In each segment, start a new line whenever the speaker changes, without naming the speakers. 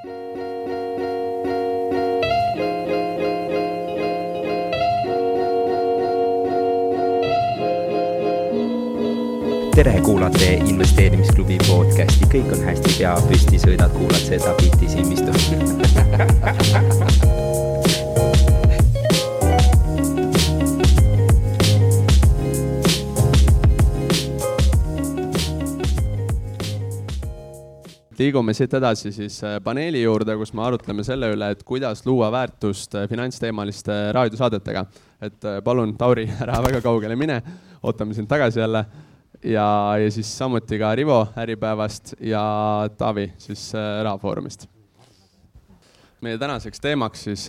tere, kuulate investeerimisklubi podcasti, kõik on hästi, pea püsti, sõidad, kuulad seda bitti silmistu
liigume siit edasi siis äh, paneeli juurde, kus me arutleme selle üle, et kuidas luua väärtust äh, finantsteemaliste raadiosaadetega. et äh, palun, Tauri, ära väga kaugele mine, ootame sind tagasi jälle. ja, ja siis samuti ka Rivo Äripäevast ja Taavi siis Rahafoorumist. meie tänaseks teemaks siis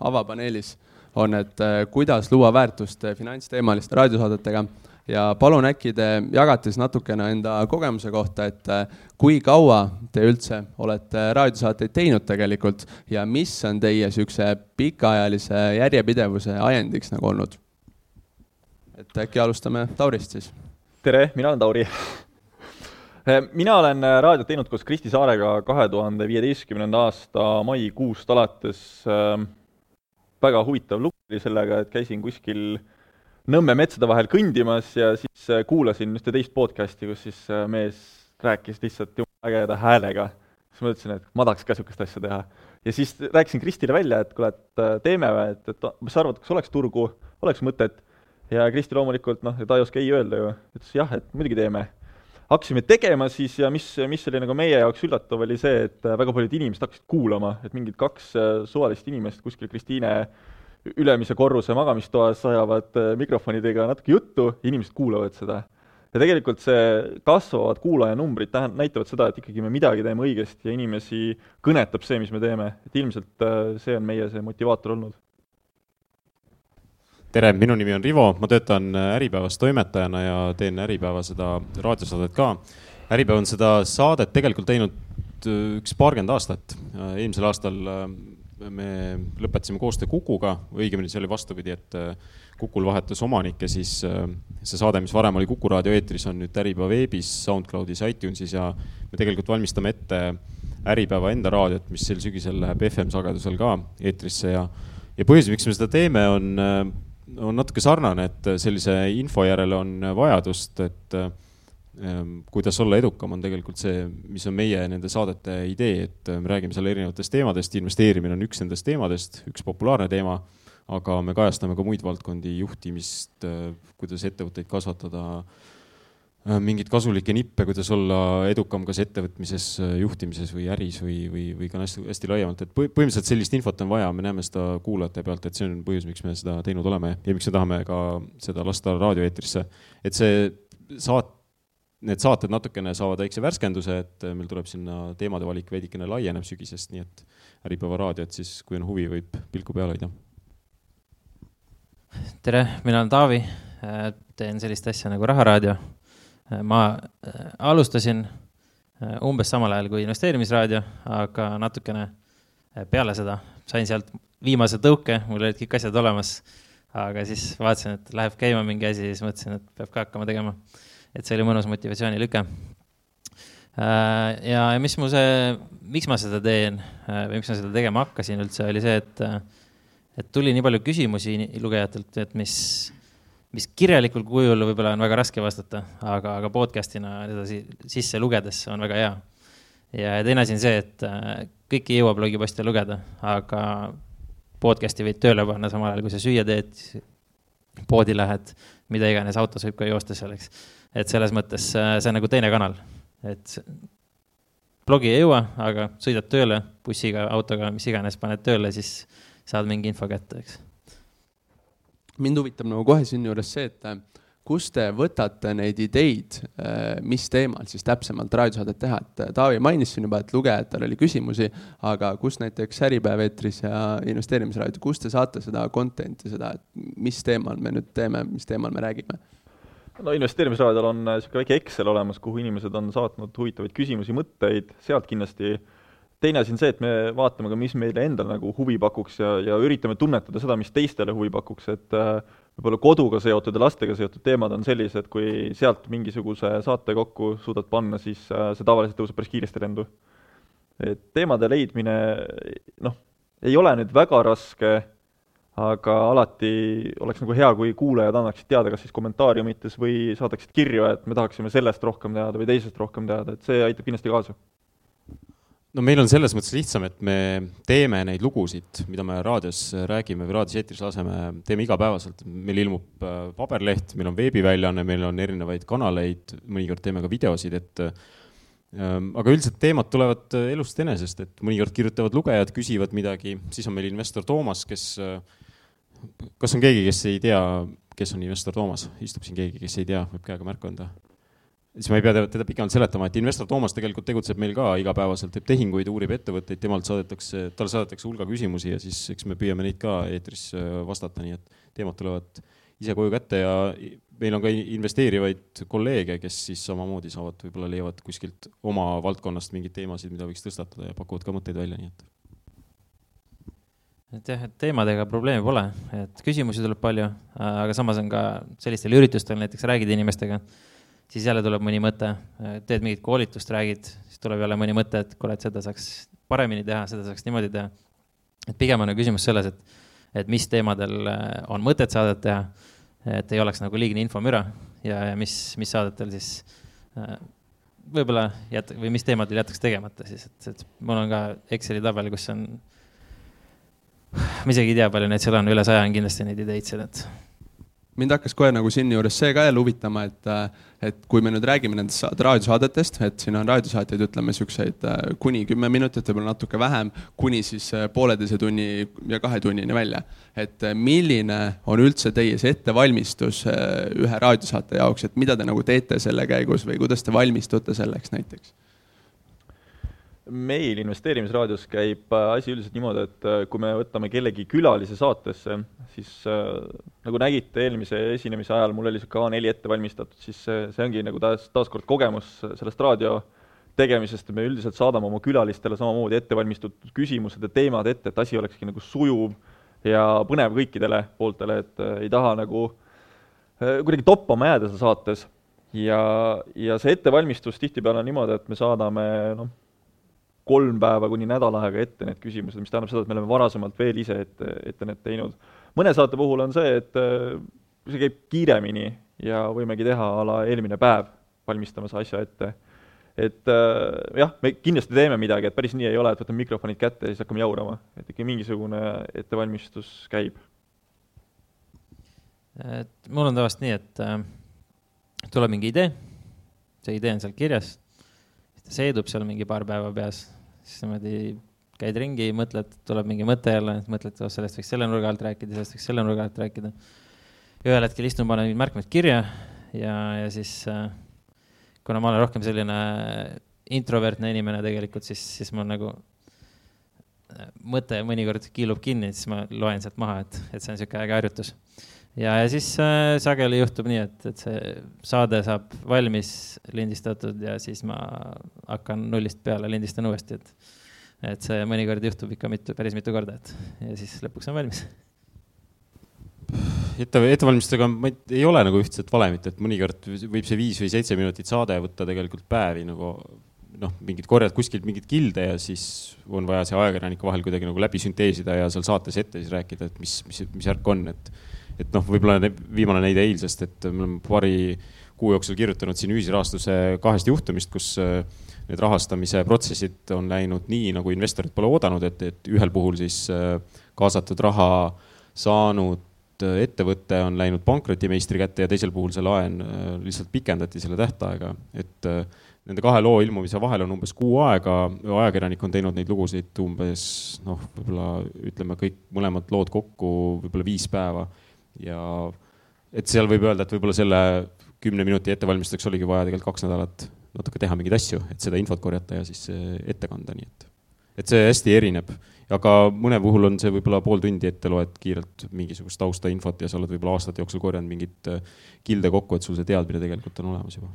avapaneelis on, et kuidas luua väärtust finantsteemaliste raadiosaadetega ja palun äkki te jagate siis natukene enda kogemuse kohta, et äh, kui kaua te üldse olete raadiosaateid teinud tegelikult ja mis on teie niisuguse pikaajalise järjepidevuse ajendiks nagu olnud? et äkki alustame Taurist siis.
tere, mina olen Tauri äh, mina olen äh, raadiot teinud koos Kristi Saarega kahe tuhande viieteistkümnenda aasta maikuust alates. väga huvitav lugu oli sellega, et käisin kuskil äh, Nõmme metsade vahel kõndimas ja siis äh, kuulasin ühte teist podcast'i, kus siis äh, mees rääkis lihtsalt ägeda häälega. siis ma mõtlesin, et ma tahaks ka niisugust asja teha. ja siis rääkisin Kristile välja, et kuule, et äh, teeme või, et, et mis sa arvad, kas oleks turgu, oleks mõtet? ja Kristi loomulikult noh, ta ei oska ei öelda ju, ütles jah, et muidugi teeme. hakkasime tegema siis ja mis, mis oli nagu meie jaoks üllatav, oli see, et väga paljud inimesed hakkasid kuulama, et mingid kaks suvalist inimest kuskil Kristiine äh, ülemise korruse magamistoas ajavad äh, mikrofonidega natuke juttu, inimesed kuulavad seda. ja tegelikult see kasvavad kuulajanumbrid tähend-, näitavad seda, et ikkagi me midagi teeme õigesti ja inimesi kõnetab see, mis me teeme, et ilmselt äh, see on meie see motivaator olnud.
tere, minu nimi on Rivo, ma töötan äh, Äripäevas toimetajana ja teen Äripäeva seda raadiosaadet ka. Äripäev on seda saadet tegelikult teinud üks paarkümmend aastat, eelmisel aastal me lõpetasime koostöö Kukuga, õigemini see oli vastupidi, et äh, Kukul vahetus omanik ja siis äh, see saade, mis varem oli Kuku raadio eetris, on nüüd Äripäeva veebis, SoundCloudis, iTunesis ja me tegelikult valmistame ette Äripäeva enda raadiot, mis sel sügisel läheb FM-sagedusel ka eetrisse ja ja põhjus, miks me seda teeme, on, äh, on natuke sarnane, et sellise info järele on vajadust, et kuidas olla edukam, on tegelikult see, mis on meie nende saadete idee, et me räägime seal erinevatest teemadest, investeerimine on üks nendest teemadest, üks populaarne teema, aga me kajastame ka muid valdkondi, juhtimist, kuidas ettevõtteid kasvatada, mingeid kasulikke nippe, kuidas olla edukam kas ettevõtmises, juhtimises või äris või, või, või ka hästi, hästi laiemalt, et põhimõtteliselt sellist infot on vaja, me näeme seda kuulajate pealt, et see on põhjus, miks me seda teinud oleme ja miks me tahame ka seda lasta raadioeetrisse. et see saat-, need saated natukene saavad väikse värskenduse, et äh, meil tuleb sinna teemade valik veidikene laieneb sügisest, nii et Äripäeva raadiot siis, kui on huvi, võib pilku peal hoida.
tere, mina olen Taavi, äh, teen sellist asja nagu Raharaadio. Äh, ma alustasin umbes samal ajal kui investeerimisraadio, aga natukene peale seda sain sealt viimase tõuke, mul olid kõik asjad olemas. aga siis vaatasin, et läheb käima mingi asi, siis mõtlesin, et peab ka hakkama tegema et see oli mõnus motivatsioonilüke. Äh, ja, ja mis mu see, miks ma seda teen äh, või miks ma seda tegema hakkasin üldse, oli see, et, äh, et tuli nii palju küsimusi lugejatelt, et mis, mis kirjalikul kujul võib-olla on väga raske vastata, aga, aga podcast'ina seda sisse lugedes on väga hea. ja teine asi on see, et kõike ei jõua blogiposti lugeda, aga podcast'i võid tööle panna samal ajal, kui sa süüa teed, poodi lähed, mida iganes, autos võib ka joosta seal, eks et selles mõttes äh, see on nagu teine kanal, et blogi ei jõua, aga sõidad tööle bussiga, autoga, mis iganes, paned tööle, siis saad mingi info kätte, eks.
mind huvitab nagu kohe siinjuures see, et äh, kust te võtate neid ideid, äh, mis teemal siis täpsemalt raadiosaadet teha, et Taavi mainis siin juba, et lugejatel oli küsimusi, aga kus näiteks Äripäev eetris ja investeerimisraadio, kust te saate seda content'i, seda, et mis teemal me nüüd teeme, mis teemal me räägime?
No investeerimisraadiol on niisugune äh, väike Excel olemas, kuhu inimesed on saatnud huvitavaid küsimusi, mõtteid, sealt kindlasti teine asi on see, et me vaatame ka, mis meile endale nagu huvi pakuks ja, ja üritame tunnetada seda, mis teistele huvi pakuks, et äh, võib-olla koduga seotud ja lastega seotud teemad on sellised, kui sealt mingisuguse saate kokku suudad panna, siis äh, see tavaliselt tõuseb päris kiiresti lendu. et teemade leidmine noh, ei ole nüüd väga raske, aga alati oleks nagu hea, kui kuulajad annaksid teada, kas siis kommentaariumites või saadaksid kirju, et me tahaksime sellest rohkem teada või teisest rohkem teada, et see aitab kindlasti kaasa
no meil on selles mõttes lihtsam, et me teeme neid lugusid, mida me raadios räägime või raadios eetris laseme, teeme igapäevaselt. meil ilmub äh, paberleht, meil on veebiväljaanne, meil on erinevaid kanaleid, mõnikord teeme ka videosid, et ähm, aga üldiselt teemad tulevad äh, elust enesest, et mõnikord kirjutavad lugejad, küsivad midagi, siis on meil investor Toomas, kes, äh, kas on keegi, kes ei tea, kes on investor Toomas, istub siin keegi, kes ei tea, võib käega märku anda. Siis ma ei pea teda pikemalt seletama, et investor Toomas tegelikult tegutseb meil ka igapäevaselt, teeb tehinguid, uurib ettevõtteid, temalt saadetakse, talle saadetakse hulga küsimusi ja siis eks me püüame neid ka eetris äh, vastata, nii et teemad tulevad ise koju kätte ja meil on ka investeerivaid kolleege, kes siis samamoodi saavad, võib-olla leiavad kuskilt oma valdkonnast mingeid teemasid, mida võiks tõstatada ja pakuvad ka mõtteid välja, nii et
et jah, et teemadega probleemi pole, et küsimusi tuleb palju, aga samas on ka sellistel üritustel näiteks räägid inimestega siis jälle tuleb mõni mõte, teed mingit koolitust, räägid, siis tuleb jälle mõni mõte, et kuule, et seda saaks paremini teha, seda saaks niimoodi teha. et pigem on küsimus selles, et, et mis teemadel äh, on mõtet saadet teha, et ei oleks nagu liigne infomüra ja, ja mis, mis saadetel siis äh, võib-olla jät-, või mis teemadel jätaks tegemata siis, et, et mul on ka Exceli tabel, kus on, ma isegi ei tea, palju neid seal on, üle saja on kindlasti neid ideid seal, et
mind hakkas kohe nagu siinjuures see ka jälle huvitama, et, et kui me nüüd räägime nendest raadiosaadetest, et siin on raadiosaateid, ütleme siukseid äh, kuni kümme minutit, võib-olla natuke vähem, kuni siis äh, pooleteise tunni ja kahe tunnini välja. et äh, milline on üldse teie see ettevalmistus ühe raadiosaate jaoks, et mida te nagu teete selle käigus või kuidas te valmistute selleks näiteks?
Meil investeerimisraadios käib äh, asi üldiselt niimoodi, et äh, kui me võtame kellegi külalise saatesse, siis äh, nagu nägite eelmise esinemise ajal, mul oli niisugune A4 ette valmistatud, siis see, ongi nagu taas, taaskord kogemus sellest raadio tegemisest, me üldiselt saadame oma külalistele samamoodi ettevalmistatud küsimused ja teemad ette, et asi olekski nagu sujuv ja põnev kõikidele pooltele, et ei taha nagu kuidagi toppama jääda seal saates. ja, ja see ettevalmistus tihtipeale on niimoodi, et me saadame noh, kolm päeva kuni nädal aega ette need küsimused, mis tähendab seda, et me oleme varasemalt veel ise ette, ette need teinud. mõne saate puhul on see, et äh, see käib kiiremini ja võimegi teha a la eelmine päev, valmistamas asja ette. et äh, jah, me kindlasti teeme midagi, et päris nii ei ole, et võtame mikrofonid kätte ja siis hakkame jaurama, et ikka mingisugune ettevalmistus käib.
et mul on tavaliselt nii, et äh, tuleb mingi idee, see idee on seal kirjas, see seedub seal mingi paar päeva peas siis niimoodi käid ringi, mõtled, tuleb mingi mõte jälle, mõtled, oh, sellest võiks selle nurga alt rääkida, sellest võiks selle nurga alt rääkida. ühel hetkel istun, panen mingid märkmed kirja ja, ja siis äh, kuna ma olen rohkem selline introvertne inimene tegelikult, siis, siis mul nagu äh, mõte mõnikord kiilub kinni, siis ma loen sealt maha, et, et see on niisugune äge harjutus. Ja, ja siis äh, sageli juhtub nii, et, et see saade saab valmis lindistatud ja siis ma hakkan nullist peale, lindistan uuesti, et et see mõnikord juhtub ikka mitu, päris mitu korda, et ja siis lõpuks on valmis.
Ette, ei, ei ole nagu ühtset valemit, et mõnikord võib see viis või seitse minutit saade võtta tegelikult päevi nagu noh, mingid korjad kuskilt mingeid kilde ja siis on vaja see ajakirjanike vahel kuidagi nagu läbi sünteesida ja seal saates ette siis rääkida, et mis, mis, mis värk on, et et noh, võib-olla viimane näide eilsest, et me oleme paari kuu jooksul kirjutanud siin ühisrahastuse kahest juhtumist, kus äh, need rahastamise protsessid on läinud nii, nagu investorid pole oodanud, et, et ühel puhul siis äh, kaasatud raha saanud äh, ettevõte on läinud pankrotimeistri kätte ja teisel puhul see laen lihtsalt pikendati selle tähtaega, et nende kahe loo ilmumise vahel on umbes kuu aega, ajakirjanik on teinud neid lugusid umbes noh, võib-olla ütleme kõik mõlemad lood kokku võib-olla viis päeva ja et seal võib öelda, et võib-olla selle kümne minuti ettevalmistuseks oligi vaja tegelikult kaks nädalat natuke teha mingeid asju, et seda infot korjata ja siis ette kanda, nii et, et see hästi erineb. aga mõne puhul on see võib-olla pool tundi ette loed kiirelt mingisugust taustainfot ja sa oled võib-olla aastate jooksul korjanud mingit kilde kokku, et sul see teadmine tegelikult on olemas juba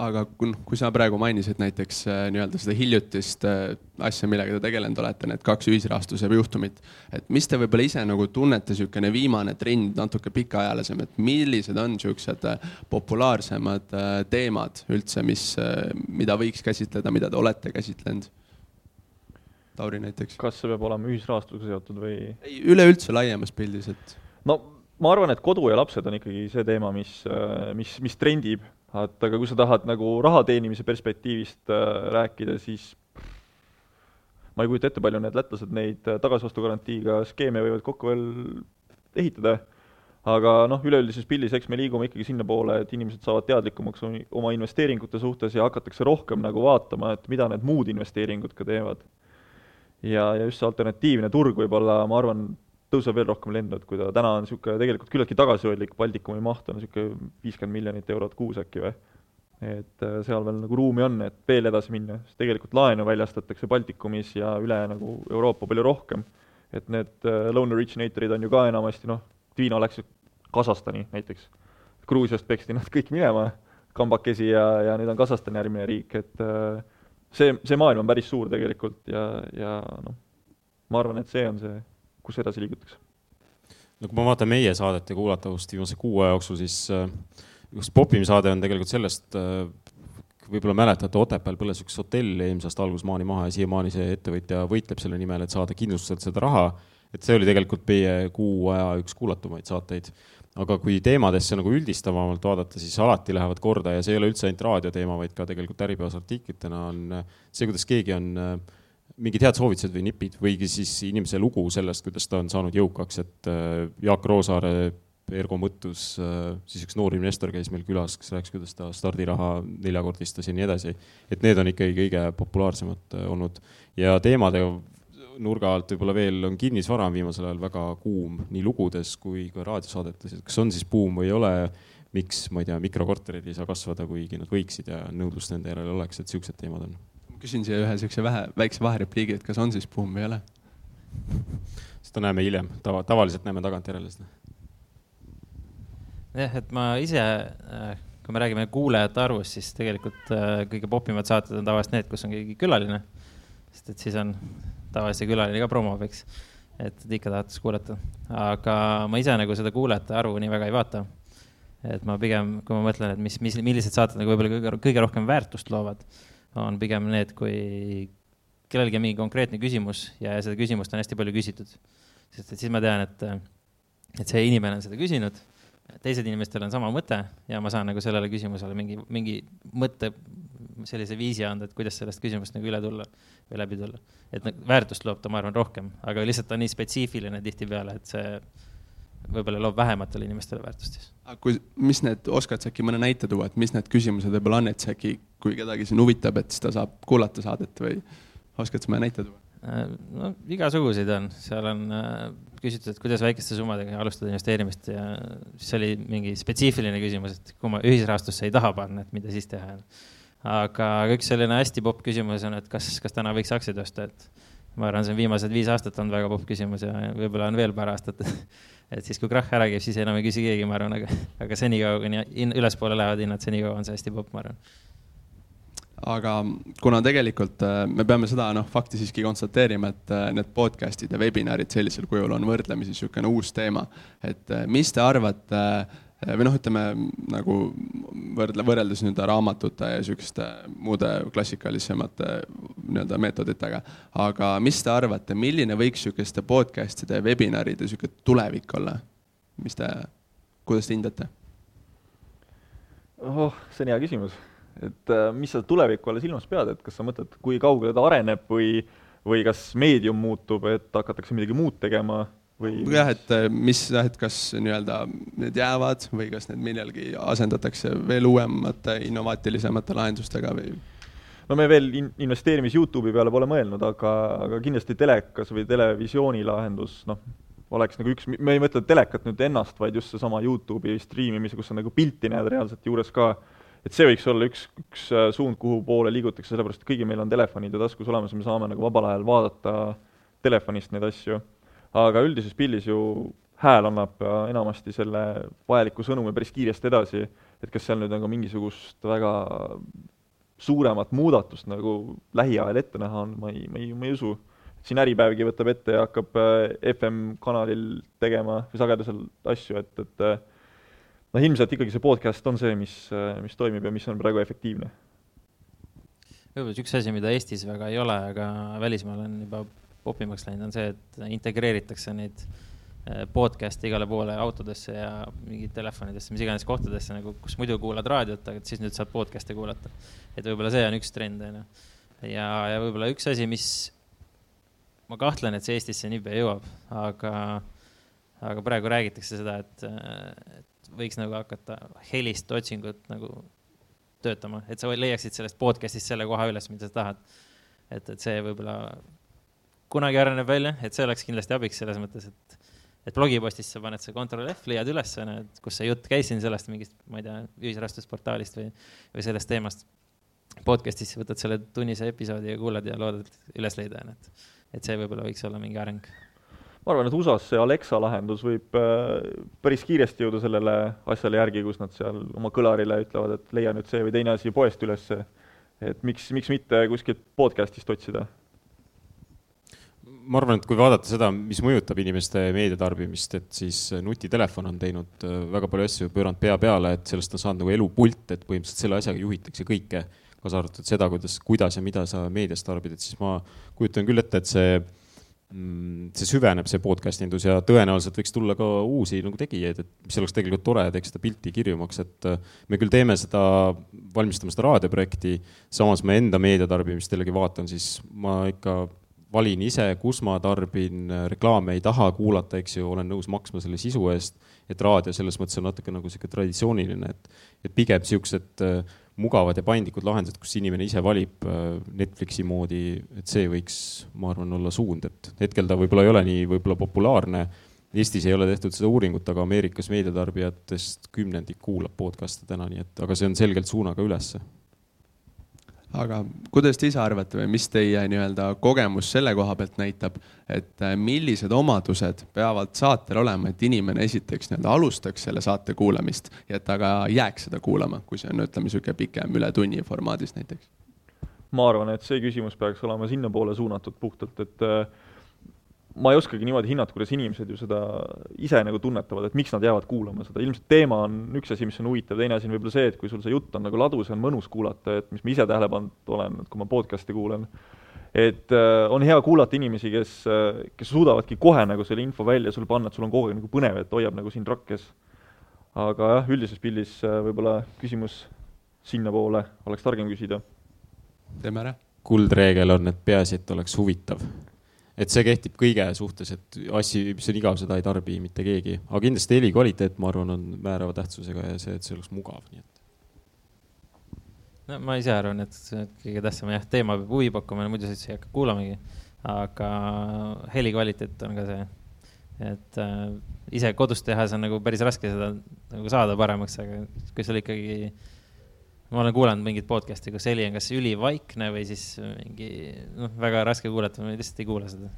aga kui, kui sa praegu mainisid näiteks äh, nii-öelda seda hiljutist äh, asja, millega te tegelenud olete, need kaks ühisrahastuse juhtumit, et mis te võib-olla ise nagu tunnete, niisugune viimane trend, natuke pikaajalisem, et millised on niisugused äh, populaarsemad teemad üldse, mis, mida võiks käsitleda, mida te olete käsitlenud? Tauri näiteks?
kas see peab olema ühisrahastusega seotud või?
ei, üleüldse laiemas pildis, et
no ma arvan, et kodu ja lapsed on ikkagi see teema, mis, mis, mis trendib, et aga kui sa tahad nagu raha teenimise perspektiivist äh, rääkida, siis ma ei kujuta ette, palju need lätlased neid tagasivastugarantiiga skeeme võivad kokku veel ehitada, aga noh, üleüldises pildis eks me liigume ikkagi sinnapoole, et inimesed saavad teadlikumaks oma investeeringute suhtes ja hakatakse rohkem nagu vaatama, et mida need muud investeeringud ka teevad. ja, ja just see alternatiivne turg võib-olla, ma arvan, tõuseb veel rohkem lendu, et kui ta täna on niisugune tegelikult küllaltki tagasihoidlik, Baltikumi maht on niisugune viiskümmend miljonit eurot kuus äkki või, et äh, seal veel nagu ruumi on, et veel edasi minna, sest tegelikult laenu väljastatakse Baltikumis ja üle nagu Euroopa palju rohkem. et need äh, loan originatorid on ju ka enamasti noh, Dvino läks Kasahstani näiteks, Gruusiast peksti nad kõik minema kambakesi ja, ja nüüd on Kasahstan järgmine riik, et äh, see, see maailm on päris suur tegelikult ja, ja noh, ma arvan, et see on see kus edasi liigutakse?
no kui ma vaatan meie saadete kuulatavust viimase kuu aja jooksul, siis üks äh, Popimi saade on tegelikult sellest äh,, võib-olla mäletate, Otepääl põles üks hotell eelmise aasta algusest maani maha ja siiamaani see ettevõtja võitleb selle nimel, et saada kindlustuselt seda raha. et see oli tegelikult meie kuu aja üks kuulatumaid saateid. aga kui teemadesse nagu üldistavamalt vaadata, siis alati lähevad korda ja see ei ole üldse ainult raadioteema, vaid ka tegelikult Äripäevas artiklitena on see, kuidas keegi on äh, mingid head soovitused või nipid või siis inimese lugu sellest, kuidas ta on saanud jõukaks, et äh, Jaak Roosaare Ergo Mõttus, äh, siis üks noor investor käis meil külas, kes rääkis, kuidas ta stardiraha neljakordistas ja nii edasi. et need on ikkagi kõige populaarsemad äh, olnud. Ja teemade nurga alt võib-olla veel on kinnisvara on viimasel ajal väga kuum nii lugudes kui ka raadiosaadetes, et kas on siis buum või ei ole, miks, ma ei tea, mikrokorterid ei saa kasvada, kuigi nad võiksid ja nõudlust nende järele oleks, et siuksed teemad on
küsin siia ühe siukse vähe, väikse vaherepliigi, et kas on siis buum või ei ole?
seda näeme hiljem, tava, tavaliselt näeme tagantjärele seda.
jah, et ma ise, äh, kui me räägime kuulajate arvust, siis tegelikult äh, kõige popimad saated on tavaliselt need, kus on keegi külaline. sest et siis on tavaliselt see külaline ka promob, eks. et ikka tahad siis kuulata, aga ma ise nagu seda kuulajate arvu nii väga ei vaata. et ma pigem, kui ma mõtlen, et mis, mis, millised saated nagu võib-olla kõige, kõige rohkem väärtust loovad on pigem need, kui kellelgi on mingi konkreetne küsimus ja seda küsimust on hästi palju küsitud. sest et siis ma tean, et, et see inimene on seda küsinud, teised inimestel on sama mõte ja ma saan nagu sellele küsimusele mingi, mingi mõtte, sellise viisi anda, et kuidas sellest küsimusest nagu üle tulla või läbi tulla. et nagu väärtust loob ta, ma arvan, rohkem, aga lihtsalt on nii spetsiifiline tihtipeale, et see võib-olla loob vähematele inimestele väärtust siis.
aga kui, mis need, oskad sa äkki mõne näite tuua, et mis need küsimused võib-olla on, et see äkki, kui kedagi siin huvitab, et siis ta saab kuulata saadet või oskad sa mõne näite tuua?
Äh, no igasuguseid on, seal on äh, küsitud, et kuidas väikeste summadega alustada investeerimist ja siis oli mingi spetsiifiline küsimus, et kui ma ühisrahastusse ei taha panna, et mida siis teha. aga üks selline hästi popp küsimus on, et kas, kas täna võiks aktsiaid osta, et ma arvan, see on viimased viis aastat olnud väga popp küsimus ja võib-olla on veel paar aastat et siis, kui krahh ära käib, siis enam ei küsi keegi, ma arvan, aga, aga senikaua, kuni ülespoole lähevad hinnad, senikaua on see hästi popp, ma arvan
aga kuna tegelikult äh, me peame seda noh, fakti siiski konstateerima, et äh, need podcast'id ja webinarid sellisel kujul on võrdlemisi niisugune uus teema. et äh, mis te arvate või noh, ütleme nagu võrdle, võrreldes nii-öelda raamatute ja niisuguste muude klassikalisemate nii-öelda meetoditega. aga mis te arvate, milline võiks niisuguste podcast'ide webinaride niisugune tulevik olla? mis te, kuidas te hindate?
oh, see on hea küsimus. et äh, mis sa tuleviku all silmas pead, et kas sa mõtled, kui kaugele ta areneb või, või kas meedium muutub, et hakatakse midagi muud tegema või?
jah, et äh, mis jah, et kas nii-öelda need jäävad või kas need millalgi asendatakse veel uuemate, innovaatilisemate lahendustega või?
No me veel in-, investeerimis Youtube'i peale pole mõelnud, aga, aga kindlasti telekas või televisiooni lahendus, noh, oleks nagu üks, me ei mõtle telekat nüüd ennast, vaid just seesama Youtube'i striimimise, kus sa nagu pilti näed reaalselt juures ka, et see võiks olla üks, üks äh, suund, kuhu poole liigutakse, sellepärast et kõigil meil on telefonid ju taskus olemas ja me saame nagu vabal ajal vaadata telefonist neid asju. Aga üldises pildis ju hääl annab äh, enamasti selle vajaliku sõnumi päris kiiresti edasi, et kas seal nüüd nagu mingisugust väga suuremat muudatust nagu lähiajal ette näha on, ma ei, ma ei, ma ei usu. siin Äripäevgi võtab ette ja hakkab äh, FM-kanalil tegema või sagedusel asju, et, et äh, noh, ilmselt ikkagi see podcast on see, mis, mis toimib ja mis on praegu efektiivne
võib-olla üks asi, mida Eestis väga ei ole, aga välismaal on juba popimaks läinud, on see, et integreeritakse neid eh, podcast'e igale poole autodesse ja mingi telefonidesse, mis iganes kohtadesse nagu, kus muidu kuulad raadiot, aga siis nüüd saad podcast'e kuulata. et võib-olla see on üks trend, on ju. ja, ja võib-olla üks asi, mis ma kahtlen, et see Eestisse niipea jõuab, aga, aga praegu räägitakse seda, et, et võiks nagu hakata helist otsingut nagu töötama, et sa leiaksid sellest podcast'ist selle koha üles, mida sa tahad. et, et see võib-olla kunagi areneb välja, et see oleks kindlasti abiks selles mõttes, et, et blogipostist sa paned see Ctrl F, leiad üles, kus see jutt käis siin sellest mingist, ma ei tea, ühisrahastusportaalist või, või sellest teemast. Podcast'is võtad selle tunnise episoodi ja kuulad ja loodad üles leida, et, et see võib-olla võiks olla mingi areng
ma arvan, et USA-s see Alexa lahendus võib äh, päris kiiresti jõuda sellele asjale järgi, kus nad seal oma kõlarile ütlevad, et leia nüüd see või teine asi poest ülesse. et miks, miks mitte kuskilt podcast'ist otsida
ma arvan, et kui vaadata seda, mis mõjutab inimeste meediatarbimist, et siis nutitelefon on teinud äh, väga palju asju, pööranud pea peale, et sellest on saanud nagu elupult, et põhimõtteliselt selle asjaga juhitakse kõike, kaasa arvatud seda, kuidas, kuidas ja mida sa meedias tarbid, et siis ma kujutan küll ette, et see mm, see süveneb, see podcast indus ja tõenäoliselt võiks tulla ka uusi nagu tegijaid, et mis oleks tegelikult tore, teeks seda pilti kirjumaks, et äh, me küll teeme seda, valmistame seda raadioprojekti, samas ma enda meediatarbimist jällegi vaatan, siis ma ikka valin ise, kus ma tarbin, reklaame ei taha kuulata, eks ju, olen nõus maksma selle sisu eest. et raadio selles mõttes on natuke nagu sihuke traditsiooniline, et, et pigem siuksed äh, mugavad ja paindlikud lahendused, kus inimene ise valib äh, Netflixi moodi, et see võiks, ma arvan, olla suund, et hetkel ta võib-olla ei ole nii võib-olla populaarne. Eestis ei ole tehtud seda uuringut, aga Ameerikas meediatarbijatest kümnendik kuulab podcast'e täna, nii et, aga see on selgelt suunaga ülesse
aga kuidas te ise arvate või mis teie nii-öelda kogemus selle koha pealt näitab, et äh, millised omadused peavad saatel olema, et inimene esiteks nii-öelda alustaks selle saate kuulamist ja et ta ka jääks seda kuulama, kui see on, ütleme, niisugune pikem üle tunni formaadis näiteks?
ma arvan, et see küsimus peaks olema sinnapoole suunatud puhtalt, et äh, ma ei oskagi niimoodi hinnata, kuidas inimesed ju seda ise nagu tunnetavad, et miks nad jäävad kuulama seda, ilmselt teema on üks asi, mis on huvitav, teine asi on võib-olla see, et kui sul see jutt on nagu ladus ja on mõnus kuulata, et mis ma ise tähele pannud olen, et kui ma podcast'i kuulan, et äh, on hea kuulata inimesi, kes äh,, kes suudavadki kohe nagu selle info välja sulle panna, et sul on kogu aeg nagu põnev, et hoiab nagu sind rakkes. aga jah, üldises pildis äh, võib-olla küsimus sinnapoole oleks targem küsida.
teeme ära.
kuldreegel on, et peaasi, et oleks huvitav et see kehtib kõige suhtes, et asju, mis on igav, seda ei tarbi mitte keegi, aga kindlasti heli kvaliteet, ma arvan, on määrava tähtsusega ja see, et see oleks mugav, nii et.
no ma ise arvan, et kõige tähtsam jah, teema peab huvi pakkuma, muidu sa ei hakka kuulamagi. aga heli kvaliteet on ka see, et äh, ise kodus tehes on nagu päris raske seda nagu saada paremaks, aga kui sul ikkagi ma olen kuulanud mingit podcast'i, kus heli on kas ülivaikne või siis mingi noh, väga raske kuulata, ma lihtsalt ei kuula seda.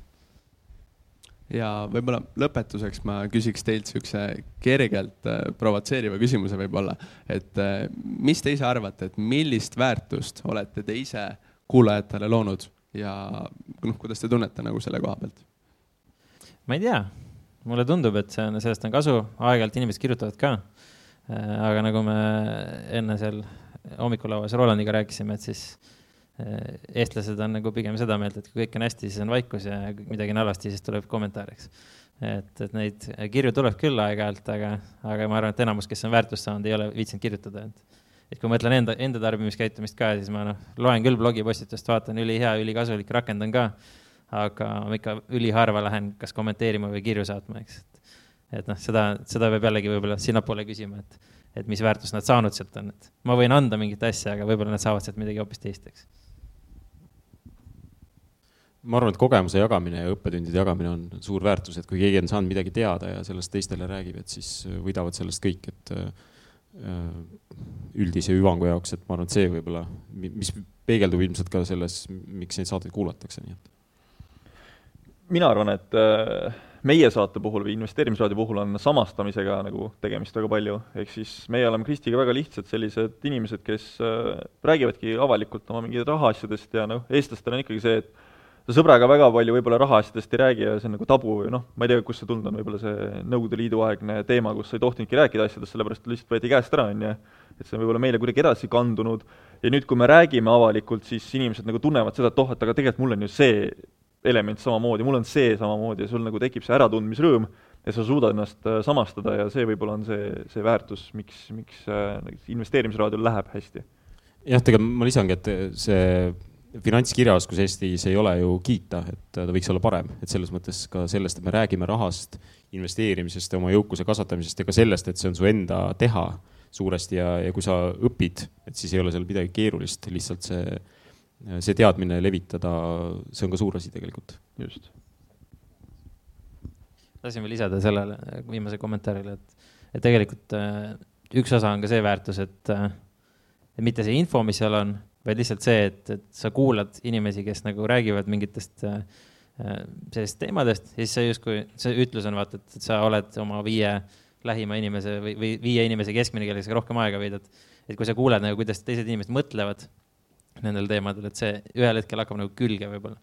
ja võib-olla lõpetuseks ma küsiks teilt siukse kergelt äh, provotseeriva küsimuse võib-olla, et äh, mis te ise arvate, et millist väärtust olete te ise kuulajatele loonud ja noh, kuidas te tunnete nagu selle koha pealt?
ma ei tea, mulle tundub, et see on, sellest on kasu, aeg-ajalt inimesed kirjutavad ka. Äh, aga nagu me enne seal hommikulauas Rolandiga rääkisime, et siis eh, eestlased on nagu pigem seda meelt, et kui kõik on hästi, siis on vaikus ja midagi on halvasti, siis tuleb kommentaariks. et, et neid kirju tuleb küll aeg-ajalt, aga, aga ma arvan, et enamus, kes on väärtust saanud, ei ole viitsinud kirjutada, et et kui ma mõtlen enda, enda tarbimiskäitumist ka, siis ma noh, loen küll blogipostitust, vaatan, ülihea, ülikasulik, rakendan ka, aga ma ikka üliharva lähen kas kommenteerima või kirju saatma, eks. et noh, seda, seda peab jällegi võib-olla sinnapoole küsima, et et mis väärtust nad saanud sealt on, et ma võin anda mingit asja, aga võib-olla nad saavad sealt midagi hoopis teist, eks.
ma arvan, et kogemuse jagamine ja õppetundide jagamine on suur väärtus, et kui keegi on saanud midagi teada ja sellest teistele räägib, et siis võidavad sellest kõik, et äh, üldise hüvangu jaoks, et ma arvan, et see võib-olla, mis peegeldub ilmselt ka selles, miks neid saateid kuulatakse, nii et.
mina arvan, et äh meie saate puhul või investeerimisraadio puhul on samastamisega nagu tegemist väga palju, ehk siis meie oleme Kristiga väga lihtsad sellised inimesed, kes äh, räägivadki avalikult oma mingid rahaasjadest ja noh, eestlastel on ikkagi see, et sa sõbraga väga palju võib-olla rahaasjadest ei räägi ja see on nagu tabu või noh, ma ei tea, kust see tulnud on, võib-olla see Nõukogude Liidu aegne teema, kus sa ei tohtinudki rääkida asjadest, sellepärast lihtsalt võeti käest ära, on ju. et see on võib-olla meile kuidagi edasi kandunud ja nüüd, kui me räägime avalikult, siis inimesed nagu tunnevad seda, et oh, et aga tegelikult mul on ju see element samamoodi, mul on see samamoodi ja sul nagu tekib see äratundmisrõõm ja sa suudad ennast äh, samastada ja see võib-olla on see, see väärtus, miks, miks äh, investeerimisraadiol läheb hästi.
jah, tegelikult ma lisangi, et see finantskirjaoskus Eestis ei ole ju kiita, et ta võiks olla parem, et selles mõttes ka sellest, et me räägime rahast, investeerimisest ja oma jõukuse kasvatamisest ja ka sellest, et see on su enda teha suuresti ja, ja kui sa õpid, et siis ei ole seal midagi keerulist, lihtsalt see, see teadmine levitada, see on ka suur asi tegelikult.
just.
tahtsin veel lisada sellele viimase kommentaarile, et, et tegelikult äh, üks osa on ka see väärtus, et, äh, et mitte see info, mis seal on vaid lihtsalt see, et, et sa kuulad inimesi, kes nagu räägivad mingitest äh, äh sellistest teemadest ja siis sa justkui, see ütlus on vaata, et sa oled oma viie lähima inimese või, või viie inimese keskmine, kellega sa rohkem aega veedad. et kui sa kuuled nagu, kuidas teised inimesed mõtlevad nendel teemadel, et see ühel hetkel hakkab nagu külge võib-olla.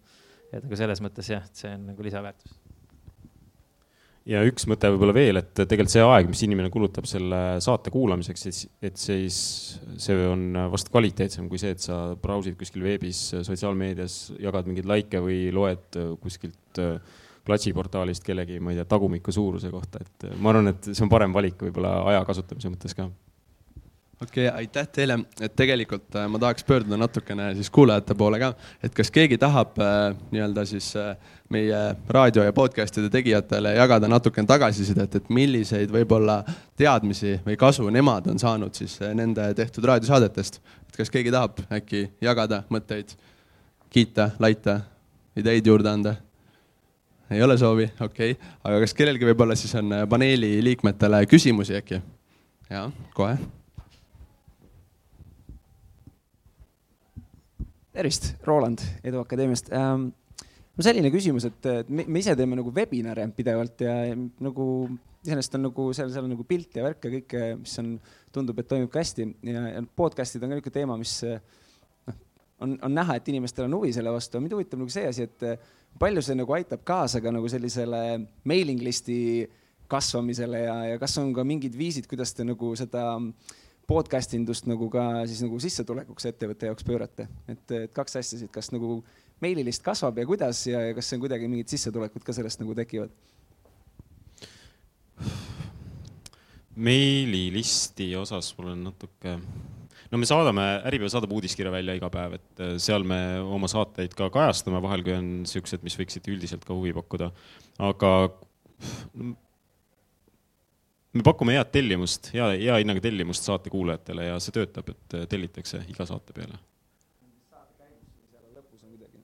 et nagu selles mõttes jah, et see on nagu lisaväärtus.
Ja üks mõte võib-olla veel, et tegelikult see aeg, mis inimene kulutab selle saate kuulamiseks, et, et siis see on vast kvaliteetsem kui see, et sa brausid kuskil veebis, sotsiaalmeedias, jagad mingeid likee või loed kuskilt äh, klatšiportaalist kellegi, ma ei tea, tagumiku suuruse kohta, et ma arvan, et see on parem valik võib-olla aja kasutamise mõttes ka
okei okay,, aitäh teile, et tegelikult äh, ma tahaks pöörduda natukene siis kuulajate poole ka, et kas keegi tahab äh, nii-öelda siis äh, meie raadio ja podcast'ide tegijatele jagada natukene tagasisidet, et milliseid võib-olla teadmisi või kasu nemad on saanud siis nende tehtud raadiosaadetest. et kas keegi tahab äkki jagada mõtteid, kiita, laita, ideid juurde anda? ei ole soovi, okei okay., aga kas kellelgi võib-olla siis on paneeli liikmetele küsimusi äkki? jaa, kohe
tervist, Roland Edu Akadeemiast ähm,. mul selline küsimus, et me, me ise teeme nagu webinare pidevalt ja, ja nagu iseenesest on nagu seal, seal on nagu pilt ja värk ja kõike, mis on, tundub, et toimub ka hästi ja, ja podcast'id on ka niisugune teema, mis noh, on, on näha, et inimestel on huvi selle vastu, mind huvitab nagu see asi, et palju see nagu aitab kaasa ka nagu sellisele mailing list'i kasvamisele ja, ja kas on ka mingid viisid, kuidas te nagu seda äh, podcast indust nagu ka siis nagu sissetulekuks ettevõtte jaoks pöörate, et, et kaks asja siit, kas nagu meililist kasvab ja kuidas ja, ja kas on kuidagi mingid sissetulekud ka sellest nagu tekivad?
meililisti osas mul on natuke, no me saadame, Äripäev saadab uudiskirja välja iga päev, et äh, seal me oma saateid ka kajastame vahel, kui on siuksed, mis võiksid üldiselt ka huvi pakkuda. aga me pakume head tellimust, hea, hea hinnaga tellimust saate kuulajatele ja see töötab, et äh, tellitakse iga saate peale.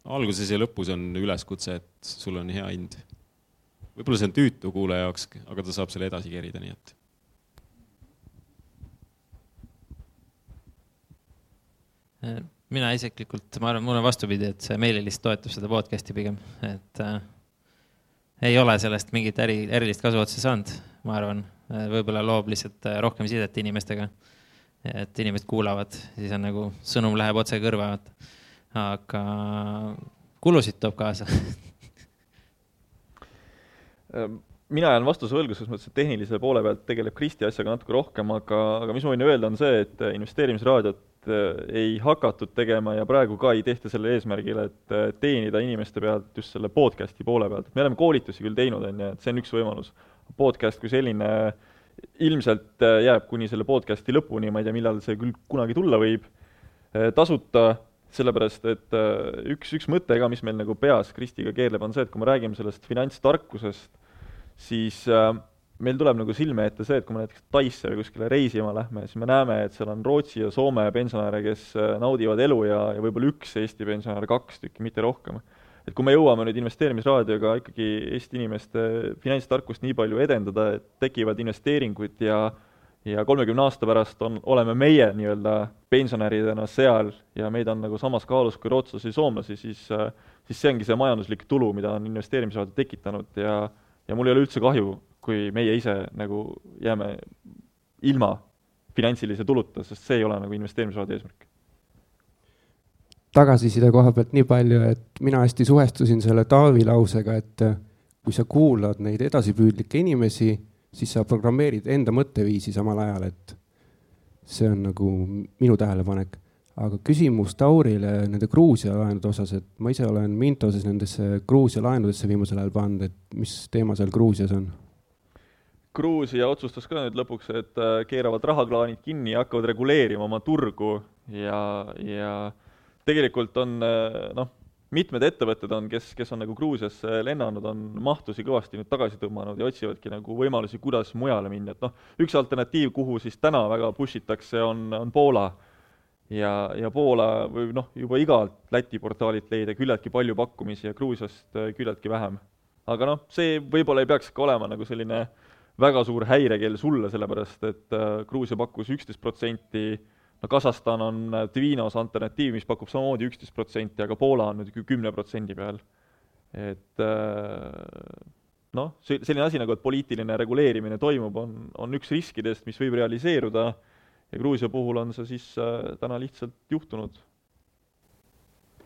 alguses ja lõpus on üleskutse, et sul on hea hind. võib-olla see on tüütu kuulaja jaoks, aga ta saab selle edasi kerida, nii et.
Mina isiklikult, ma arvan, mul on vastupidi, et see meililist toetab seda podcast'i pigem, et äh, ei ole sellest mingit äri, erilist kasu otse saanud, ma arvan võib-olla loob lihtsalt äh, rohkem sidet inimestega. et inimesed kuulavad, siis on nagu sõnum läheb otse kõrva, aga kulusid toob kaasa
ähm, mina jään vastuse võlgu, selles mõttes, et tehnilise poole pealt tegeleb Kristi asjaga natuke rohkem, aga, aga mis ma võin öelda, on see, et investeerimisraadiot äh, ei hakatud tegema ja praegu ka ei tehta selle eesmärgil, et teenida inimeste pealt just selle podcast'i poole pealt. me oleme koolitusi küll teinud, on ju, et see on üks võimalus podcast kui selline ilmselt äh, jääb kuni selle podcast'i lõpuni, ma ei tea, millal see küll kunagi tulla võib, äh, tasuta, sellepärast et äh, üks, üks mõte ka, mis meil nagu peas Kristiga keerleb, on see, et kui me räägime sellest finantstarkusest, siis meil tuleb nagu silme ette see, et kui me näiteks Taisse või kuskile reisima lähme, siis me näeme, et seal on Rootsi ja Soome pensionäre, kes naudivad elu ja, ja võib-olla üks Eesti pensionär, kaks tükki, mitte rohkem et kui me jõuame nüüd investeerimisraadioga ikkagi Eesti inimeste finantstarkust nii palju edendada, et tekivad investeeringud ja ja kolmekümne aasta pärast on, oleme meie nii-öelda pensionäridena seal ja meid on nagu samas kaalus kui rootslasi ja soomlasi, siis siis see ongi see majanduslik tulu, mida on investeerimisraadio tekitanud ja ja mul ei ole üldse kahju, kui meie ise nagu jääme ilma finantsilise tuluta, sest see ei ole nagu investeerimisraadio eesmärk
tagasiside koha pealt nii palju, et mina hästi suhestusin selle Taavi lausega, et kui sa kuulad neid edasipüüdlikke inimesi, siis sa programmeerid enda mõtteviisi samal ajal, et see on nagu minu tähelepanek. aga küsimus Taurile nende Gruusia laenude osas, et ma ise olen Mintoses nendesse Gruusia laenudesse viimasel ajal pannud, et mis teema seal Gruusias on?
Gruusia otsustas ka nüüd lõpuks, et äh, keeravad rahaklaanid kinni ja hakkavad reguleerima oma turgu ja, ja tegelikult on äh, noh, mitmed ettevõtted on, kes, kes on nagu Gruusiasse lennanud, on mahtusi kõvasti nüüd tagasi tõmmanud ja otsivadki nagu võimalusi, kuidas mujale minna, et noh, üks alternatiiv, kuhu siis täna väga push itakse, on, on Poola. ja, ja Poola või noh, juba igalt Läti portaalilt leida küllaltki palju pakkumisi ja Gruusiast äh, küllaltki vähem. aga noh, see võib-olla ei peaks ka olema nagu selline väga suur häirekell sulle, sellepärast et äh, Gruusia pakkus üksteist protsenti no Kasahstan on Tvinos alternatiiv, mis pakub samamoodi üksteist protsenti, aga Poola on nüüd kümne protsendi peal. et äh, noh, see, selline asi nagu, et poliitiline reguleerimine toimub, on, on üks riskidest, mis võib realiseeruda ja Gruusia puhul on see siis äh, täna lihtsalt juhtunud.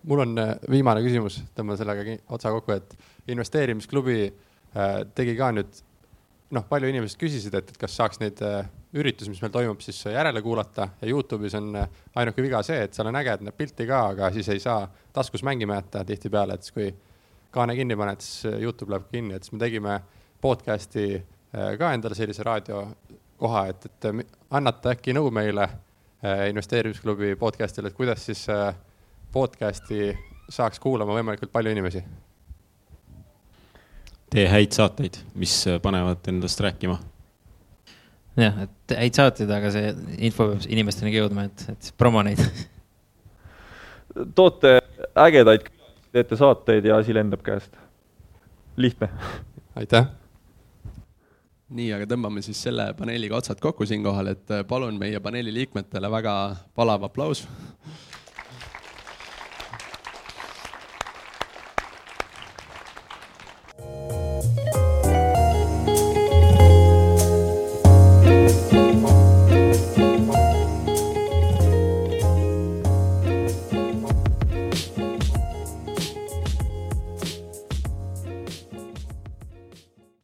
mul on äh, viimane küsimus, tõmban sellega otsa kokku, et investeerimisklubi tegi ka nüüd noh, palju inimesed küsisid, et, et kas saaks neid äh, üritusi, mis meil toimub, siis järele kuulata ja Youtube'is on äh, ainuke viga see, et seal on äge, et näeb pilti ka, aga siis ei saa taskus mängima jätta tihtipeale, et siis kui kaane kinni paned, siis äh, Youtube läheb kinni, et siis me tegime podcast'i ka endale sellise raadiokoha, et, et annate äkki nõu meile investeerimisklubi podcast'ile, et kuidas siis podcast'i saaks kuulama võimalikult palju inimesi
tee häid saateid, mis panevad endast rääkima.
jah, et häid saateid, aga see info peab inimesteni ka jõudma, et, et promo neid.
toote ägedaid, teete saateid ja asi lendab käest. lihtne.
aitäh
nii, aga tõmbame siis selle paneeliga otsad kokku siinkohal, et palun meie paneeli liikmetele väga palav aplaus